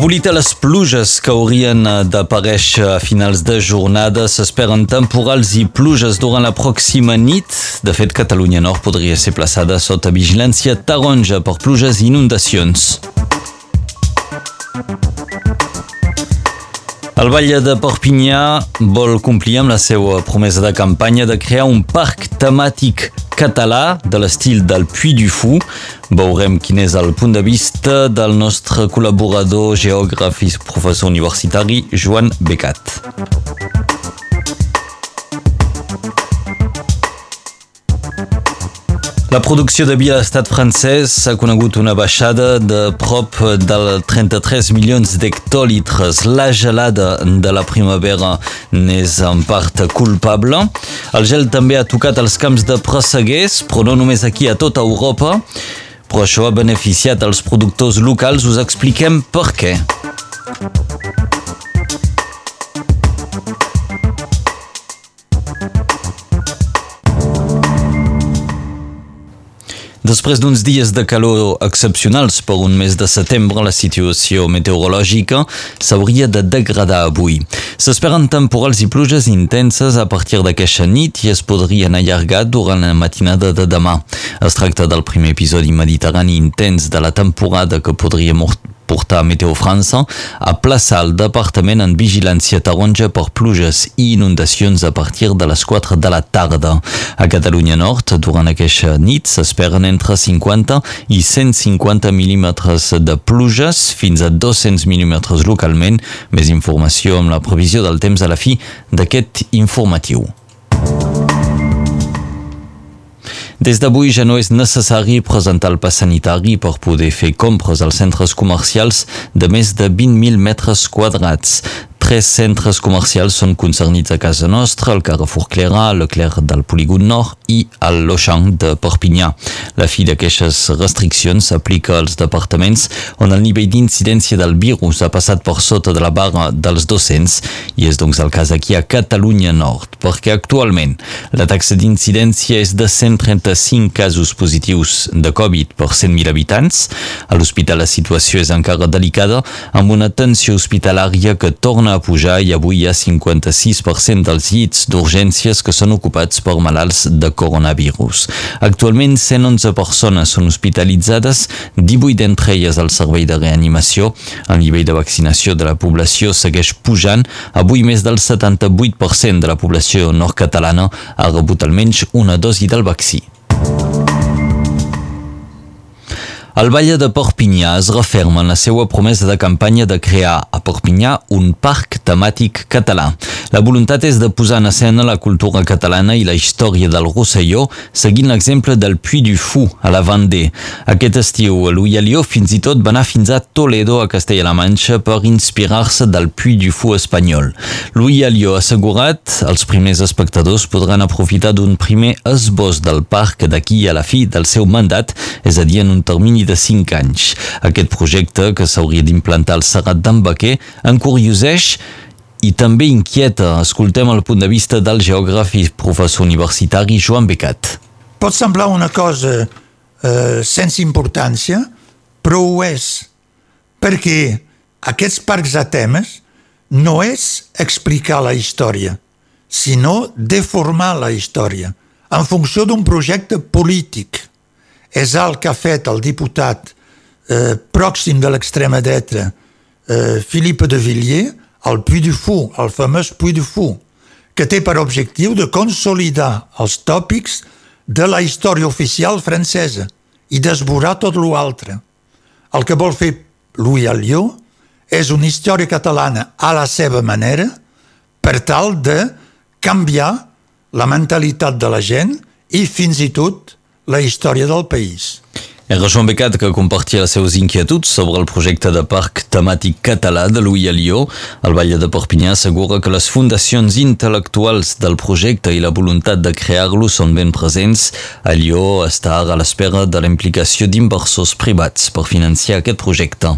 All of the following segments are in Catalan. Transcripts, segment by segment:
Abolit a les pluges que haurien d'aparèixer a finals de jornada s'esperen temporals i pluges durant la pròxima nit. De fet, Catalunya Nord podria ser plaçada sota vigilància taronja per pluges i inundacions. El Vall de Perpinyà vol complir amb la seva promesa de campanya de crear un parc temàtic català de l'estil del Puy du Fou. Veurem quin és el punt de vista del nostre col·laborador geògraf professor universitari Joan Becat. La producció de vi a l'estat francès ha conegut una baixada de prop del 33 milions d'hectolitres. La gelada de la primavera n'és en part culpable. El gel també ha tocat els camps de presseguers, però no només aquí, a tota Europa. Però això ha beneficiat els productors locals. Us expliquem per què. Després d'uns dies de calor excepcionals per un mes de setembre, la situació meteorològica s'hauria de degradar avui. S'esperen temporals i pluges intenses a partir d'aquesta nit i es podrien allargar durant la matinada de demà. Es tracta del primer episodi mediterrani intens de la temporada que podria portar Meteo França a plaçar el departament en vigilància taronja per pluges i inundacions a partir de les 4 de la tarda. A Catalunya Nord, durant aquesta nit, s'esperen entre 50 i 150 mil·límetres de pluges, fins a 200 mil·límetres localment. Més informació amb la previsió del temps a la fi d'aquest informatiu. Des d'avui ja no és necessari presentar el pas sanitari per poder fer compres als centres comercials de més de 20.000 metres quadrats tres centres comercials són concernits a casa nostra, el Carrefour Clerà, Leclerc del Polígon Nord i el L'Auchan de Perpinyà. La fi d'aquestes restriccions s'aplica als departaments on el nivell d'incidència del virus ha passat per sota de la barra dels 200 i és doncs el cas aquí a Catalunya Nord, perquè actualment la taxa d'incidència és de 135 casos positius de Covid per 100.000 habitants. A l'hospital la situació és encara delicada amb una tensió hospitalària que torna a pujar i avui hi ha 56% dels llits d'urgències que són ocupats per malalts de coronavirus. Actualment 111 persones són hospitalitzades, 18 d'entre elles al servei de reanimació. El nivell de vaccinació de la població segueix pujant. Avui més del 78% de la població nord-catalana ha rebut almenys una dosi del vaccí. El Valle de Perpinyà es referma en la seva promesa de campanya de crear a Perpinyà un parc temàtic català. La voluntat és de posar en escena la cultura catalana i la història del Rosselló, seguint l'exemple del Puy du Fou, a la Vendée. Aquest estiu, Louis Alió fins i tot va anar fins a Toledo, a Castella-La Manxa, per inspirar-se del Puy du Fou espanyol. Louis Alió ha assegurat els primers espectadors podran aprofitar d'un primer esbós del parc d'aquí a la fi del seu mandat, és a dir, en un termini de 5 anys. Aquest projecte, que s'hauria d'implantar al Serrat d'en Baquer, encurioseix i també inquieta. Escoltem el punt de vista del geògraf i professor universitari Joan Becat. Pot semblar una cosa eh, sense importància, però ho és, perquè aquests parcs a temes no és explicar la història, sinó deformar la història en funció d'un projecte polític és el que ha fet el diputat eh, pròxim de l'extrema dreta eh, Philippe de Villiers al Puy du Fou, el famós Puy du Fou, que té per objectiu de consolidar els tòpics de la història oficial francesa i desborar tot l'altre. El que vol fer Louis Alliot és una història catalana a la seva manera per tal de canviar la mentalitat de la gent i fins i tot la història del país. Era Joan Becat que compartia les seves inquietuds sobre el projecte de parc temàtic català de Louis Alió. El Vall de Perpinyà assegura que les fundacions intel·lectuals del projecte i la voluntat de crear-lo són ben presents. Alió està a l'espera de la implicació d'inversors privats per financiar aquest projecte.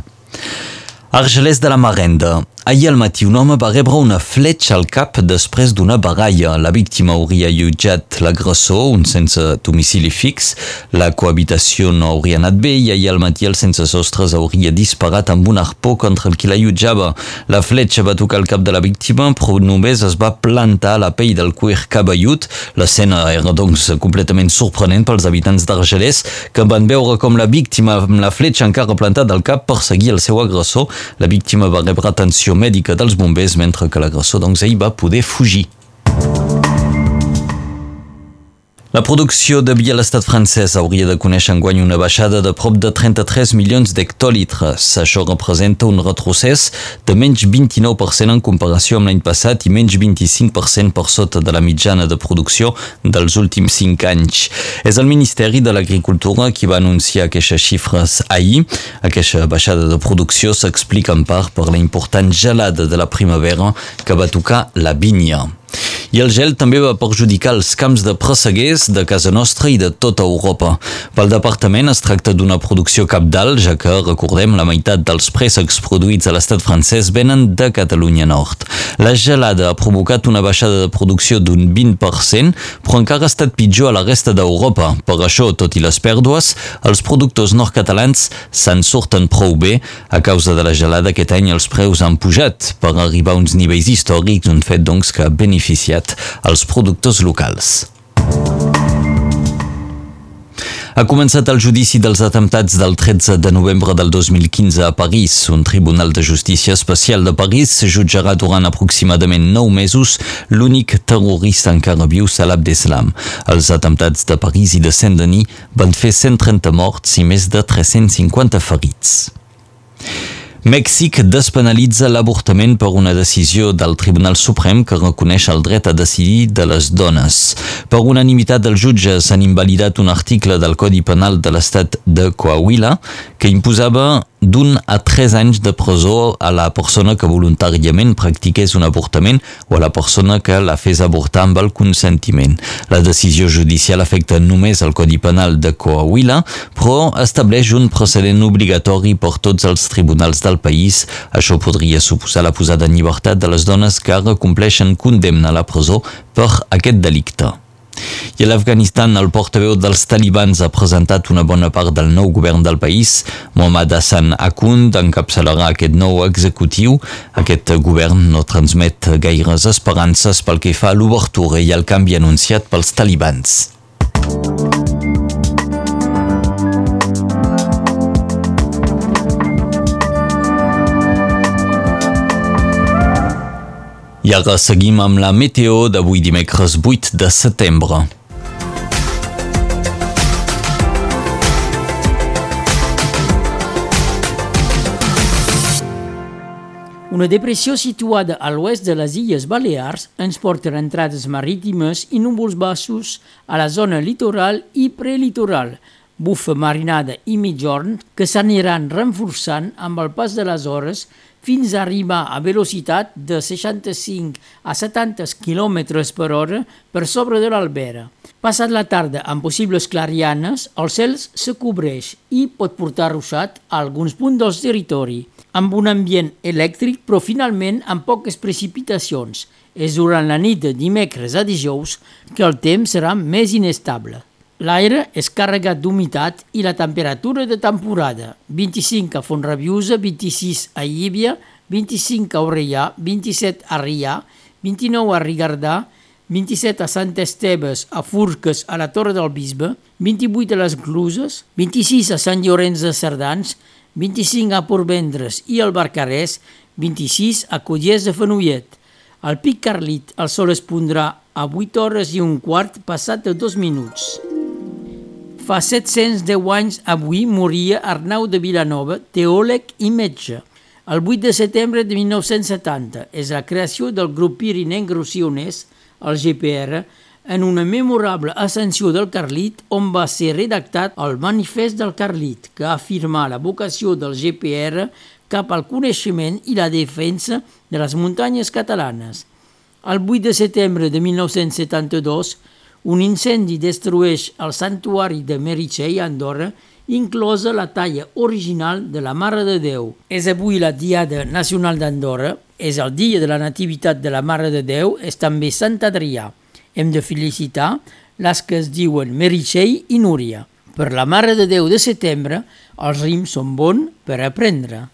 Argelès de la Marenda. Ahir al matí un home va rebre una fletxa al cap després d'una baralla. La víctima hauria allotjat l'agressor, un sense domicili fix. La cohabitació no hauria anat bé i ahir al matí el sense sostres hauria disparat amb un arpó contra el qui l'allotjava. La fletxa va tocar el cap de la víctima, però només es va plantar a la pell del cuir cabellut. L'escena era doncs completament sorprenent pels habitants d'Argelès, que van veure com la víctima amb la fletxa encara plantada al cap perseguia el seu agressor. La víctima va rebre atenció atenció mèdica dels bombers mentre que l'agressor doncs, ell va poder fugir. La producció de vi a l'estat francès hauria de conèixer enguany una baixada de prop de 33 milions d'hectolitres. Això representa un retrocés de menys 29% en comparació amb l'any passat i menys 25% per sota de la mitjana de producció dels últims 5 anys. És el Ministeri de l'Agricultura qui va anunciar aquestes xifres ahir. Aquesta baixada de producció s'explica en part per la important gelada de la primavera que va tocar la vinya. I el gel també va perjudicar els camps de presseguers de casa nostra i de tota Europa. Pel departament es tracta d'una producció capdalt, ja que, recordem, la meitat dels préssecs produïts a l'estat francès venen de Catalunya Nord. La gelada ha provocat una baixada de producció d'un 20%, però encara ha estat pitjor a la resta d'Europa. Per això, tot i les pèrdues, els productors nord-catalans se'n surten prou bé. A causa de la gelada aquest any els preus han pujat per arribar a uns nivells històrics, un fet doncs que ha beneficiat als productors locals. Ha començat el judici dels atemptats del 13 de novembre del 2015 a París. Un tribunal de justícia especial de París jutjarà durant aproximadament 9 mesos l'únic terrorista encara viu, Salah Abdeslam. Els atemptats de París i de Saint-Denis van fer 130 morts i més de 350 ferits. Mèxic despenalitza l'avortament per una decisió del Tribunal Suprem que reconeix el dret a decidir de les dones. Per unanimitat dels jutges han invalidat un article del Codi Penal de l'estat de Coahuila que imposava d'un a tres anys de presó a la persona que voluntàriament practiqués un avortament o a la persona que la fes avortar amb el consentiment. La decisió judicial afecta només el Codi Penal de Coahuila, però estableix un precedent obligatori per tots els tribunals del país. Això podria suposar la posada en llibertat de les dones que ara compleixen condemna a la presó per aquest delicte. I a l'Afganistan, el portaveu dels talibans ha presentat una bona part del nou govern del país. Mohammad Hassan Akund encapçalarà aquest nou executiu. Aquest govern no transmet gaires esperances pel que fa a l'obertura i al canvi anunciat pels talibans. I ara seguim amb la meteo d'avui dimecres 8 de setembre. Una depressió situada a l'oest de les Illes Balears ens porta entrades marítimes i núvols baixos a la zona litoral i prelitoral, bufa marinada i mitjorn que s'aniran reforçant amb el pas de les hores fins a arribar a velocitat de 65 a 70 km per hora per sobre de l'Albera. Passat la tarda amb possibles clarianes, el cel se cobreix i pot portar ruixat a alguns punts del territori, amb un ambient elèctric però finalment amb poques precipitacions. És durant la nit de dimecres a dijous que el temps serà més inestable. L'aire és carregat d'humitat i la temperatura de temporada. 25 a Fontrabiusa, 26 a Llívia, 25 a Orellà, 27 a Rià, 29 a Rigardà, 27 a Sant Esteves, a Furques, a la Torre del Bisbe, 28 a les Cluses, 26 a Sant Llorenç de Cerdans, 25 a Portvendres i al Barcarès, 26 a Colliers de Fenollet. Al Pic Carlit el sol es pondrà a 8 hores i un quart passat de dos minuts. Fa 710 anys avui moria Arnau de Vilanova, teòleg i metge. El 8 de setembre de 1970 és la creació del grup pirinenc rosionès, el GPR, en una memorable ascensió del Carlit on va ser redactat el Manifest del Carlit, que afirma la vocació del GPR cap al coneixement i la defensa de les muntanyes catalanes. El 8 de setembre de 1972, un incendi destrueix el santuari de Meritxell a Andorra, inclosa la talla original de la Mare de Déu. És avui la Diada Nacional d'Andorra, és el dia de la Nativitat de la Mare de Déu, és també Sant Adrià. Hem de felicitar les que es diuen Meritxell i Núria. Per la Mare de Déu de setembre, els rims són bons per aprendre.